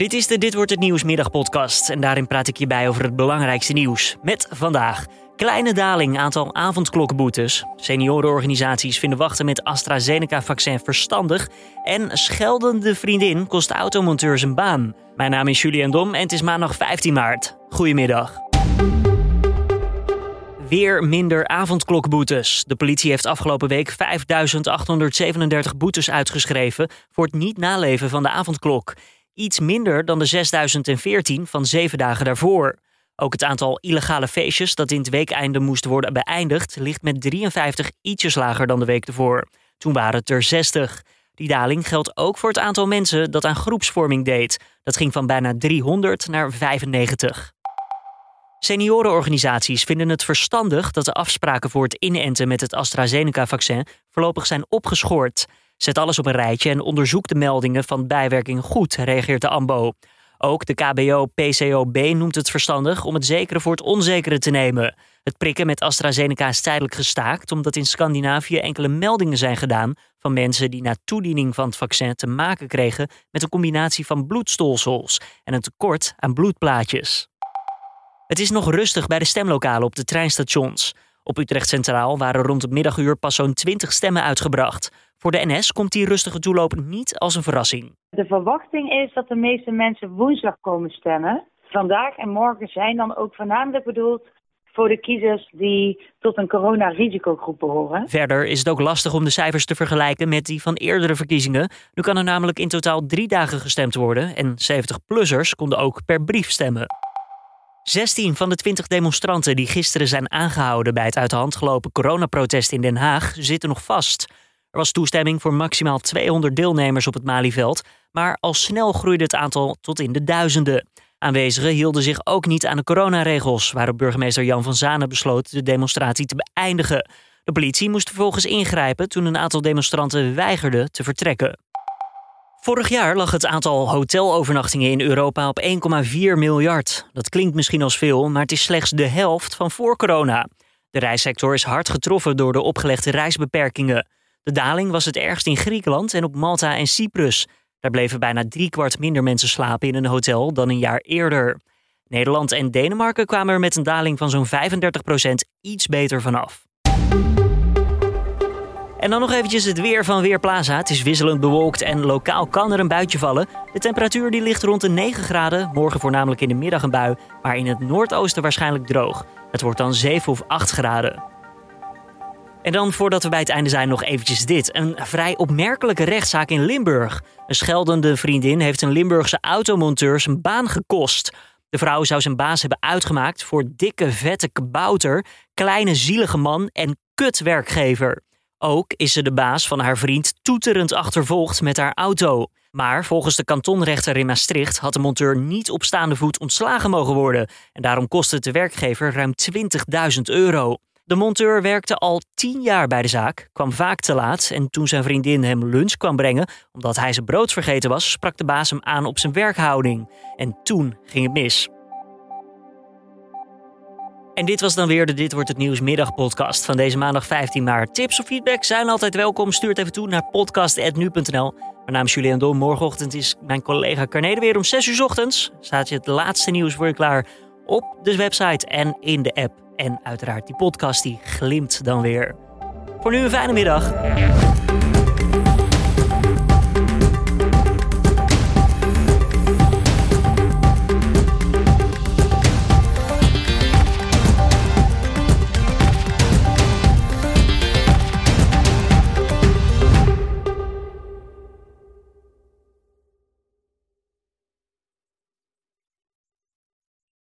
Dit is de Dit wordt het nieuws middagpodcast en daarin praat ik je bij over het belangrijkste nieuws. Met vandaag kleine daling aantal avondklokkenboetes. Seniorenorganisaties vinden wachten met AstraZeneca-vaccin verstandig en scheldende vriendin kost automonteur zijn baan. Mijn naam is Julian Dom en het is maandag 15 maart. Goedemiddag. Weer minder avondklokboetes. De politie heeft afgelopen week 5.837 boetes uitgeschreven voor het niet naleven van de avondklok. Iets minder dan de 6014 van zeven dagen daarvoor. Ook het aantal illegale feestjes dat in het weekeinde moest worden beëindigd, ligt met 53 ietsjes lager dan de week ervoor. Toen waren het er 60. Die daling geldt ook voor het aantal mensen dat aan groepsvorming deed. Dat ging van bijna 300 naar 95. Seniorenorganisaties vinden het verstandig dat de afspraken voor het inenten met het AstraZeneca-vaccin voorlopig zijn opgeschort. Zet alles op een rijtje en onderzoek de meldingen van bijwerking goed, reageert de AMBO. Ook de KBO-PCOB noemt het verstandig om het zekere voor het onzekere te nemen. Het prikken met AstraZeneca is tijdelijk gestaakt omdat in Scandinavië enkele meldingen zijn gedaan van mensen die na toediening van het vaccin te maken kregen met een combinatie van bloedstolsels en een tekort aan bloedplaatjes. Het is nog rustig bij de stemlokalen op de treinstations. Op Utrecht Centraal waren rond het middaguur pas zo'n 20 stemmen uitgebracht. Voor de NS komt die rustige toeloop niet als een verrassing. De verwachting is dat de meeste mensen woensdag komen stemmen. Vandaag en morgen zijn dan ook voornamelijk bedoeld voor de kiezers die tot een coronarisicogroep behoren. Verder is het ook lastig om de cijfers te vergelijken met die van eerdere verkiezingen. Nu kan er namelijk in totaal drie dagen gestemd worden en 70-plussers konden ook per brief stemmen. 16 van de 20 demonstranten die gisteren zijn aangehouden bij het uit de hand gelopen coronaprotest in Den Haag zitten nog vast. Er was toestemming voor maximaal 200 deelnemers op het Malieveld, maar al snel groeide het aantal tot in de duizenden. Aanwezigen hielden zich ook niet aan de coronaregels, waarop burgemeester Jan van Zanen besloot de demonstratie te beëindigen. De politie moest vervolgens ingrijpen toen een aantal demonstranten weigerden te vertrekken. Vorig jaar lag het aantal hotelovernachtingen in Europa op 1,4 miljard. Dat klinkt misschien als veel, maar het is slechts de helft van voor corona. De reissector is hard getroffen door de opgelegde reisbeperkingen. De daling was het ergst in Griekenland en op Malta en Cyprus. Daar bleven bijna driekwart minder mensen slapen in een hotel dan een jaar eerder. Nederland en Denemarken kwamen er met een daling van zo'n 35% iets beter vanaf. En dan nog eventjes het weer van Weerplaza. Het is wisselend bewolkt en lokaal kan er een buitje vallen. De temperatuur ligt rond de 9 graden. Morgen voornamelijk in de middag een bui, maar in het noordoosten waarschijnlijk droog. Het wordt dan 7 of 8 graden. En dan voordat we bij het einde zijn nog eventjes dit. Een vrij opmerkelijke rechtszaak in Limburg. Een scheldende vriendin heeft een Limburgse automonteur zijn baan gekost. De vrouw zou zijn baas hebben uitgemaakt voor dikke vette kabouter, kleine zielige man en kutwerkgever. Ook is ze de baas van haar vriend toeterend achtervolgd met haar auto. Maar volgens de kantonrechter in Maastricht had de monteur niet op staande voet ontslagen mogen worden. En daarom kostte het de werkgever ruim 20.000 euro. De monteur werkte al tien jaar bij de zaak, kwam vaak te laat en toen zijn vriendin hem lunch kwam brengen, omdat hij zijn brood vergeten was, sprak de baas hem aan op zijn werkhouding. En toen ging het mis. En dit was dan weer de Dit Wordt Het Nieuws middagpodcast van deze maandag 15 maart. Tips of feedback zijn altijd welkom. Stuur het even toe naar podcast.nu.nl. Mijn naam is Julian Dom. Morgenochtend is mijn collega Carnede weer om 6 uur ochtends. Staat je het laatste nieuws voor je klaar op de website en in de app. En uiteraard die podcast die glimt dan weer. Voor nu een fijne middag.